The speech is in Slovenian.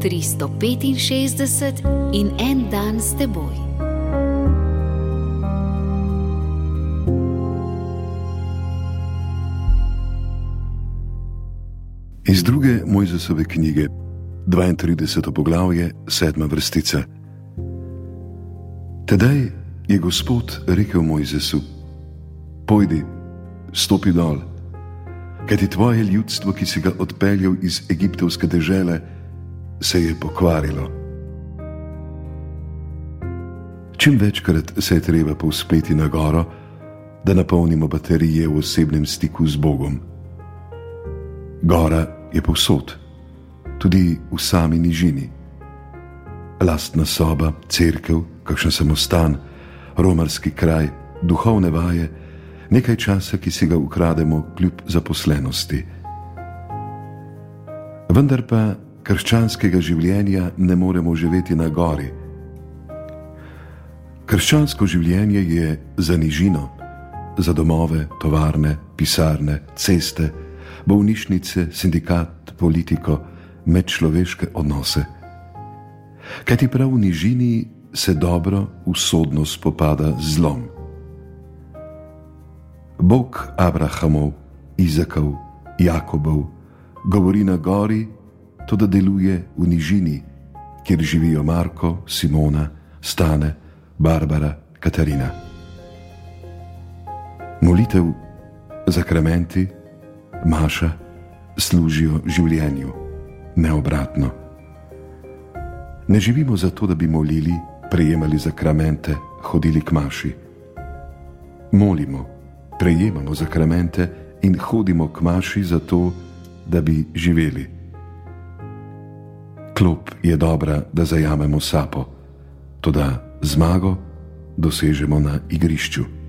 365 in en dan s teboj. Iz druge Mojzesove knjige, 32. poglavje, sedma vrstica. Tedaj je Gospod rekel Mojzesu: Pojdi, stopi dol, kajti tvoje ljudstvo, ki si ga odpeljal iz egiptovske dežele, se je pokvarilo. Čim večkrat se je treba povzpeti na goro, da napolnimo baterije v osebnem stiku z Bogom. Gora je povsod, tudi v sami nižini. Lastna soba, crkv, kakšen samostan, romarski kraj, duhovne vaje, nekaj časa, ki si ga ukrademo kljub zaposlenosti. Vendar pa krščanskega življenja ne moremo živeti na gori. Krščansko življenje je za nižino, za domove, tovarne, pisarne, ceste, bolnišnice, sindikat, politiko, medčloveške odnose. Kaj ti prav v nižini se dobro usodno spopada z zlom? Bog Abrahamov, Izakov, Jakobov govori na gori to da deluje v nižini, kjer živijo Marko, Simona, Stane, Barbara, Katarina. Molitev, zakramenti, maša služijo življenju, ne obratno. Ne živimo zato, da bi molili, prejemali zakramente, hodili k maši. Molimo, prejemamo zakramente in hodimo k maši zato, da bi živeli klop je dobra, da zajamemo sapo, tudi zmago dosežemo na igrišču.